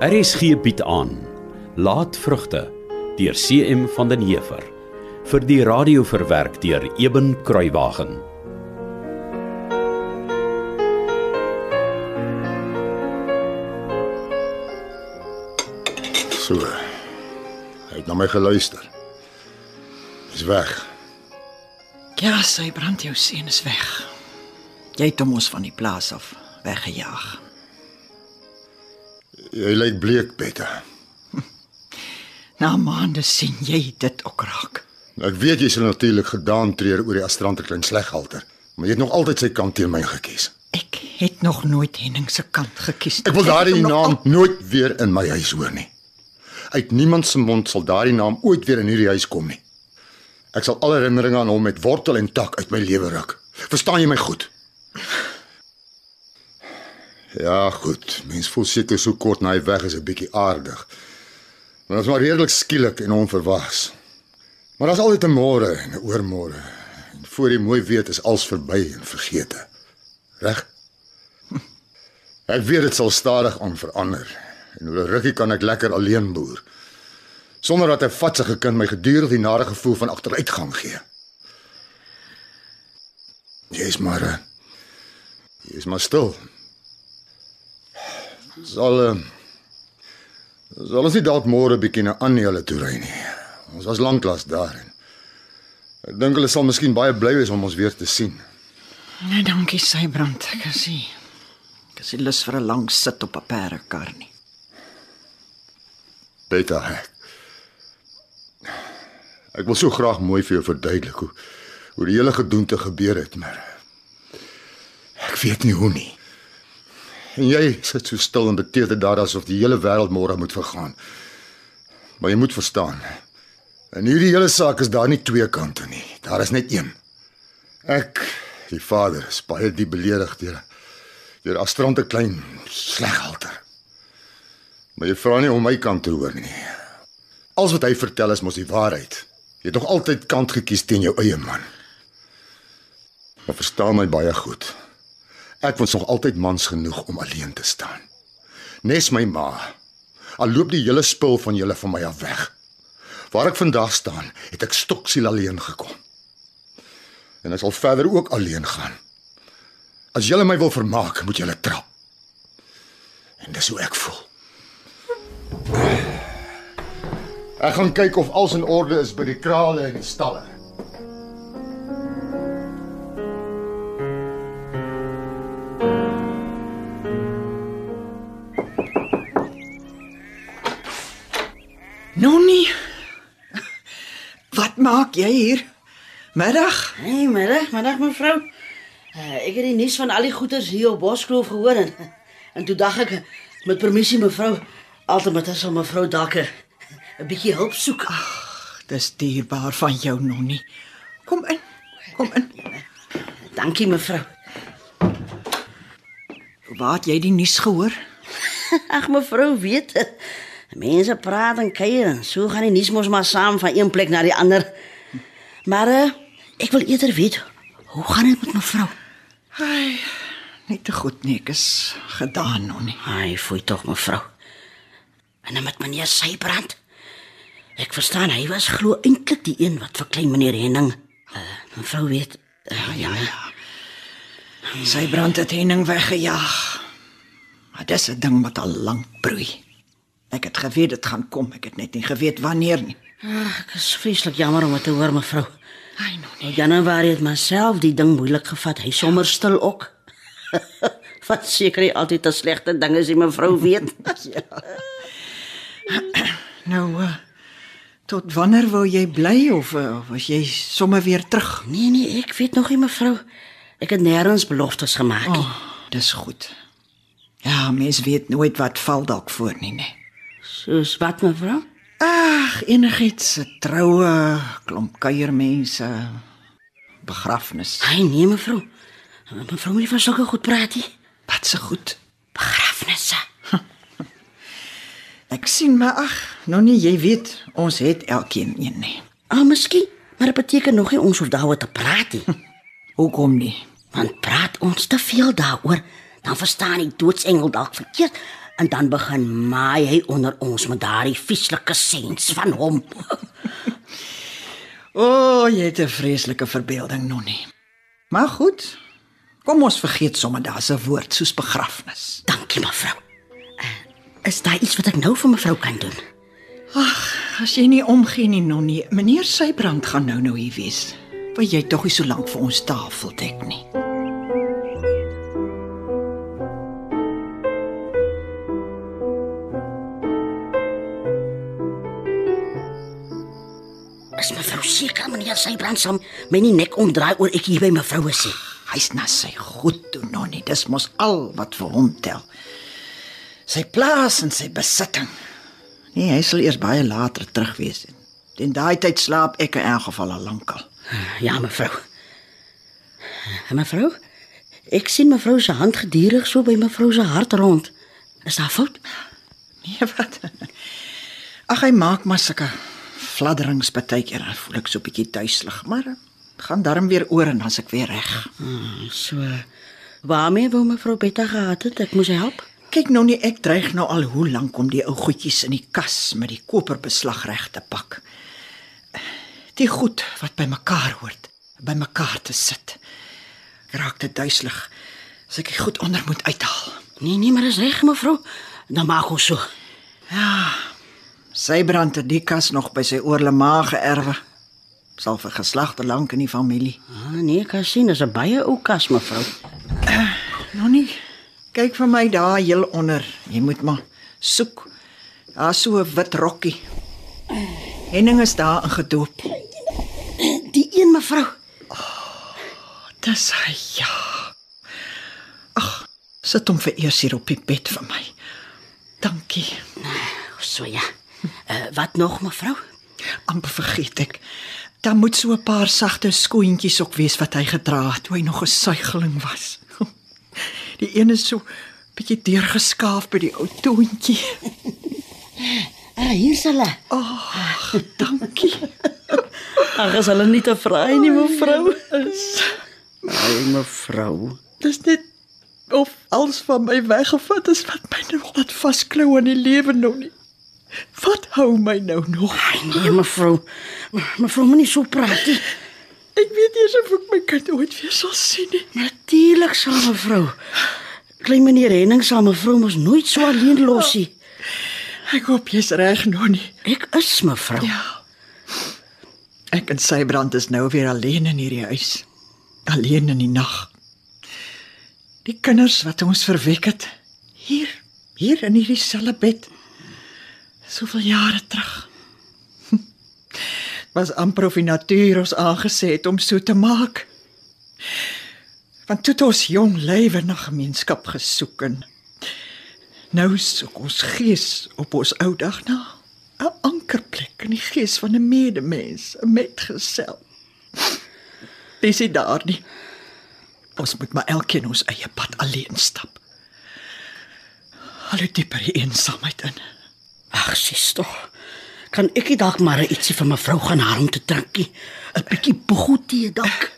RSG bied aan Laat vrugte deur CM van den Heever vir die radio verwerk deur Eben Kruiwagen. So. Hy het na my geluister. Dis weg. Ja, sy brand jou seun is weg. Jy het hom ons van die plaas af weggejaag. Jy lyk bleek, Betta. Na maande sien jy dit ook raak. Ek weet jy sal natuurlik gedaan treur oor die astrante klein sleghalter, maar jy het nog altyd sy kant teen my gekies. Ek het nog nooit Henning se kant gekies. Ek wil daardie naam al- nooit weer in my huis hoor nie. Uit niemand se mond sal daardie naam ooit weer in hierdie huis kom nie. Ek sal alle herinneringe aan hom met wortel en tak uit my lewe ruk. Verstaan jy my goed? Ja, goed. Mens voel seker so kort na hy weg is 'n bietjie aardig. Maar dit is maar redelik skielik en onverwags. Maar daar's altyd 'n môre en 'n oormôre. En voor jy mooi weet is alles verby en vergete. Reg? Ek weet dit sal stadig aan verander. En oor 'n rukkie kan ek lekker alleen boer. Sonder dat 'n vatsige kind my gedurig die nare gevoel van agteruitgang gee. Jy's maar uh, jy's maar stil. Sal sal ons nie dalk môre bietjie na Anneele toe ry nie. Ons was lanklaas daar en ek dink hulle sal miskien baie bly wees om ons weer te sien. Nee, dankie Sybrand. Ek is nie. Ek is nie lus vir 'n lang sit op 'n perdekar nie. Beta ek. Ek wil so graag mooi vir jou verduidelik hoe hoe die hele gedoente gebeur het, maar ek weet nie hoe nie. En jy sit so stil en beteken daar asof die hele wêreld môre moet vergaan. Maar jy moet verstaan. In hierdie hele saak is daar nie twee kante nie. Daar is net een. Ek, die vader, is baie diep beledig deur deur Astrante klein sleghalter. Maar jy vra nie om my kant te hoor nie. Alles wat hy vertel is mos die waarheid. Jy het nog altyd kant gekies teen jou eie man. Maar verstaan my baie goed. Ek was nog altyd mans genoeg om alleen te staan. Nes my ma. Al loop die hele spul van julle van my af weg. Waar ek vandag staan, het ek stoksiel alleen gekom. En ek sal verder ook alleen gaan. As julle my wil vermaak, moet julle trap. En dis hoe ek voel. Ek gaan kyk of alles in orde is by die krale en die stalle. Nonnie. Wat maak jy hier? Middag. Hey, middag, middag mevrou. Uh, ek het die nuus van al die goeders hier op Boskloof gehoor en en toe dink ek met permissie mevrou, altyd sal mevrou dalk 'n bietjie hulp soek. Dis dierbaar van jou, Nonnie. Kom in. Kom in. Dankie mevrou. Waar het jy die nuus gehoor? Ag mevrou weet dit. Mense praat en kuier en so gaan die nuus mos maar saam van een plek na die ander. Maar uh, ek wil eerder weet, hoe gaan dit met mevrou? Ai, nie te goed nie, ek is gedaan, Nonnie. Ai, fooi tog mevrou. En dan met meneer Sybrand. Ek verstaan hy was glo eintlik die een wat vir klein meneer Henning. Uh, mevrou weet. Uh, ja, ja. Sy brand het Henning weggejaag. Maar dis 'n ding wat al lank broei. Ek het geweet dit gaan kom, ek het net nie geweet wanneer nie. Ag, ek is vreeslik jammer om dit te hoor mevrou. Ai, Nonnie. Nou Januarie het myself die ding moeilik gevat. Hy sommer stil ook. wat seker nie altyd 'n slegte ding is, die mevrou weet. Nou uh, tot wanneer wou jy bly of uh, of was jy sommer weer terug? nee nee, ek weet nog nie mevrou. Ek het nêrens beloftes gemaak nie. Oh, dis goed. Ja, mens weet nooit wat val dalk voor nie, nee. Soos wat mevrou? Ag, enigiets, 'n troue, klomp kuiermense, begrafnis. Ai nee mevrou. Mevrou moet nie van sulke goed praat nie. Wat se goed. Begrafnisse. Ek sien maar ag, nou nie jy weet, ons het elkeen een nie. Ah, miskien, maar dit beteken nog nie ons hoef daaroor te praat nie. Hoekom nie? Want praat ons te veel daaroor, dan verstaan die doodsengel dalk verkeerd En dan begin maai hy onder ons met daardie vieslike sens van hom. O, oh, jy het 'n vreeslike verbeelding nog nie. Maar goed. Kom ons vergeet sommer daar's 'n woord soos begrafnis. Dankie mevrou. Uh, is daar iets wat ek nou vir mevrou kan doen? As jy nie omgee nie, Nonnie, meneer Sybrand gaan nou nou hier wees. Wil jy tog nie so lank vir ons tafel dek nie? Seker meneer Sybrand sal my nie nek omdraai oor ek hier by mevrou is nie. Hy's na sy goed toe, Nonnie. Dis mos al wat vir hom tel. Sy plaas en sy besitting. Nee, hy sal eers baie later terug wees. Teen daai tyd slaap ek in elk geval al lankal. Ja, mevrou. En mevrou? Ek sien mevrou se hand gedurig so by mevrou se hart rond. Is daar fout? Nee, wat? Ag, hy maak maar sulke fladderings partykeer. Dan voel ek so 'n bietjie duiselig, maar eh, gaan darm weer oor en dan's ek weer reg. So. Waarmee wou mevrou Betta gehad het? Ek moes help. Kyk nou nie, ek dreig nou al hoe lank om die ou goedjies in die kas met die koperbeslag reg te pak. Die goed wat by mekaar hoort, by mekaar te sit. Ek raak dit duiselig as ek die goed onder moet uithaal. Nee, nee, maar is reg mevrou. Dan maak ons so. Sy brand het die kas nog by sy oorle ma geërwe. Sal vir geslagte lank in die familie. Ah, nee, kan sien dis 'n baie ou kas mevrou. Nou nie. Kyk vir my daar heel onder. Jy moet maar soek. Daar's so 'n wit rokkie. Henning is daar ingedoop. Die een mevrou. Dis hy ja. Ag, sit hom vir eers hier op die bed vir my. Dankie. So ja. Uh, wat nog mevrou? amper vergeet ek. Daar moet so 'n paar sagte skoentjies ook wees wat hy gedra het toe hy nog 'n suigeling was. Die een is so bietjie deurgeskaaf by die ou toontjie. Ah, hier's hulle. Ag, dankie. Ag, is hulle nie te vry nie mevrou? Ai mevrou. Dis net of alles van my weggevat is wat my nog laat vasklou aan die lewe nou nie. Wat hou my nou nog? Ai nee mevrou. Mevrou moenie so praat nie. Ek weet eens of ek my kind ooit weer sal sien nie. Natuurlik sal mevrou. Klein meneer Henning sal mevrou mos nooit so alleen los nie. Ek hoop jy's reg nou nie. Ek is mevrou. Ja. Ek en sy brand is nou weer alleen in hierdie huis. Alleen in die nag. Die kinders wat ons verwek het hier, hier in hierdie selfe bed. Soveel jare terug. Was amper of die natuur ons aangesê het om so te maak. Want toe het ons jong lywe na gemeenskap gesoek en nou soek ons gees op ons ou dag na 'n ankerplek in die gees van 'n medemens, 'n metgesel. Dis dit daar nie. Ons moet maar elkeen ons eie pad alleen stap. Al hoe dieper die eensaamheid in. Ag, sis tog. Kan ek nie dalk maar ietsie vir mevrou gaan haal om te drinkie? 'n Bietjie bogoetee dalk.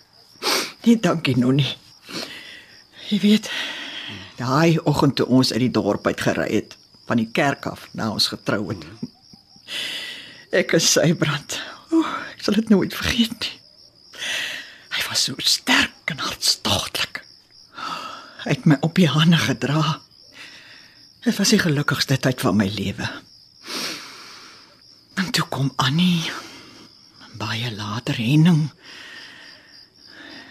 Nee, dankie Nonnie. Jy weet, daai oggend toe ons uit die dorp uit gery het van die kerk af na ons getrou het. Ek is sy brand. O, ek sal dit nooit vergeet nie. Hy was so sterk en hartstogtelik. Hy het my op die hande gedra. Dit was die gelukkigste tyd van my lewe. Toe kom Annie. Baie later Henning.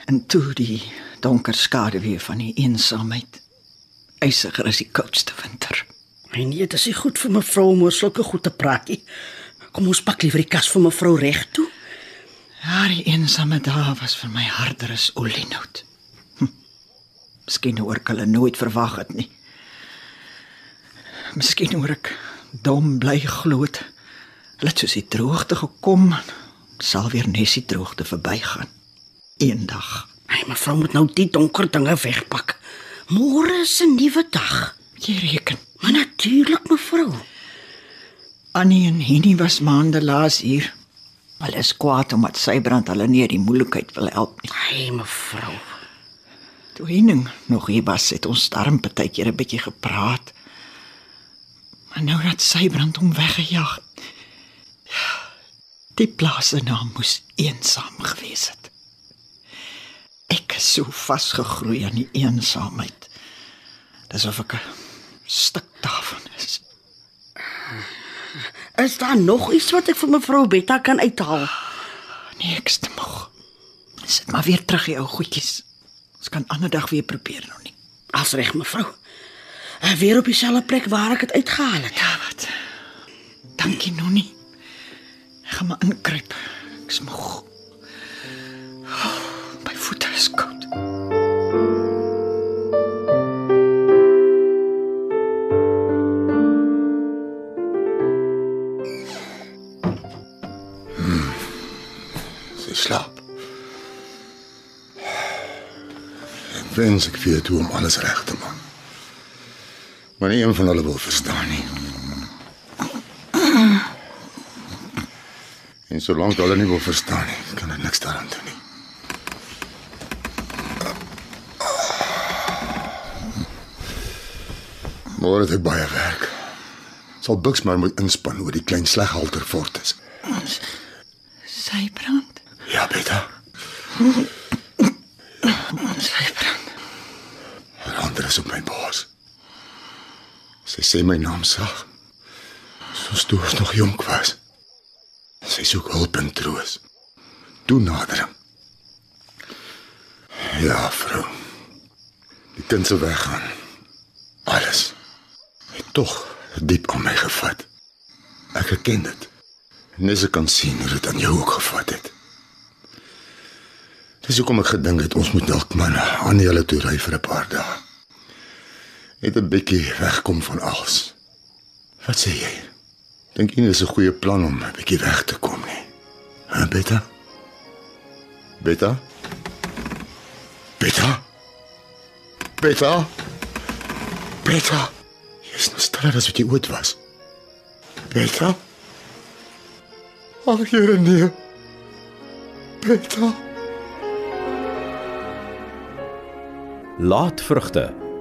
En toe die donker skaduwee van die eensaamheid. Eisiger as die koudste winter. Nee, nee, dit is nie goed vir mevrou om oor sulke goed te praat nie. Kom ons pak liewer die kas vir mevrou reg toe. Ja, die eensame dae was vir my harder as olienout. Hm. Miskien hoor ek hulle nooit verwag het nie. Miskien hoor ek dom bly glo het. Hulle het soos die droogte gekom, sal weer nes die droogte verbygaan. Eendag. Ai, mevrou moet nou die donker dinge wegpak. Môre is 'n nuwe dag. Jy reken. Maar natuurlik mevrou. Annie en Henny was maande laas hier. Hulle is kwaad omdat sy brand hulle nie die moeilikheid wil help nie. Ai, mevrou. Toe Henning nog hier was, het ons darm partykeer 'n bietjie gepraat. Maar nou dat Sybrand hom weggejaag. Ja, die plaas se naam moes eensaam gewees het. Ek is so vasgegroei aan die eensaamheid. Dis of ek 'n stuk daarvan is. Is daar nog iets wat ek vir mevrou Betta kan uithaal? Nee, ek is te moeg. Sit maar weer terug die ou goedjies. Ons kan ander dag weer probeer nou nie. As reg mevrou. Weer op dieselfde plek waar ek dit uitgehaal het. Ja, wat? Dankie Nonnie. Gaan maar inkruip. Ek is moeg. Oh, my voete is koud. Sy slaap. Ek wens ek weet hoe om alles reg te maak. Maar nie een van hulle wil verstaan nie. En solank hulle nie wil verstaan nie, kan ek niks daaraan doen nie. Môre het ek baie werk. Sal Buks maar moet inspann oor die klein sleghalter fort is. Sybrand. Ja, Beta. Sybrand. Haar ander is op my bors. Sy sê my naam sag. Soos toe ons nog jonk was. Sy soek hulp en troos. Toenadering. Ja, vrou. Die kind se weggaan. Alles het tog diep aan my gevat. Ek erken dit. Nes ek kan sien hoe dit aan jou ook gevat het. Dis hoekom ek gedink het ons moet dalk maar aan hulle toe ry vir 'n paar dae. Net 'n bietjie wegkom van alles. Wat sê jy? Dink jy dit is 'n goeie plan om 'n bietjie weg te kom nie? Hè, Beta? Beta? Beta? Beta? Beta? Jy is nog stiller as wat jy ooit was. Beta? Ag, Here nee. Beta? Laatvrugte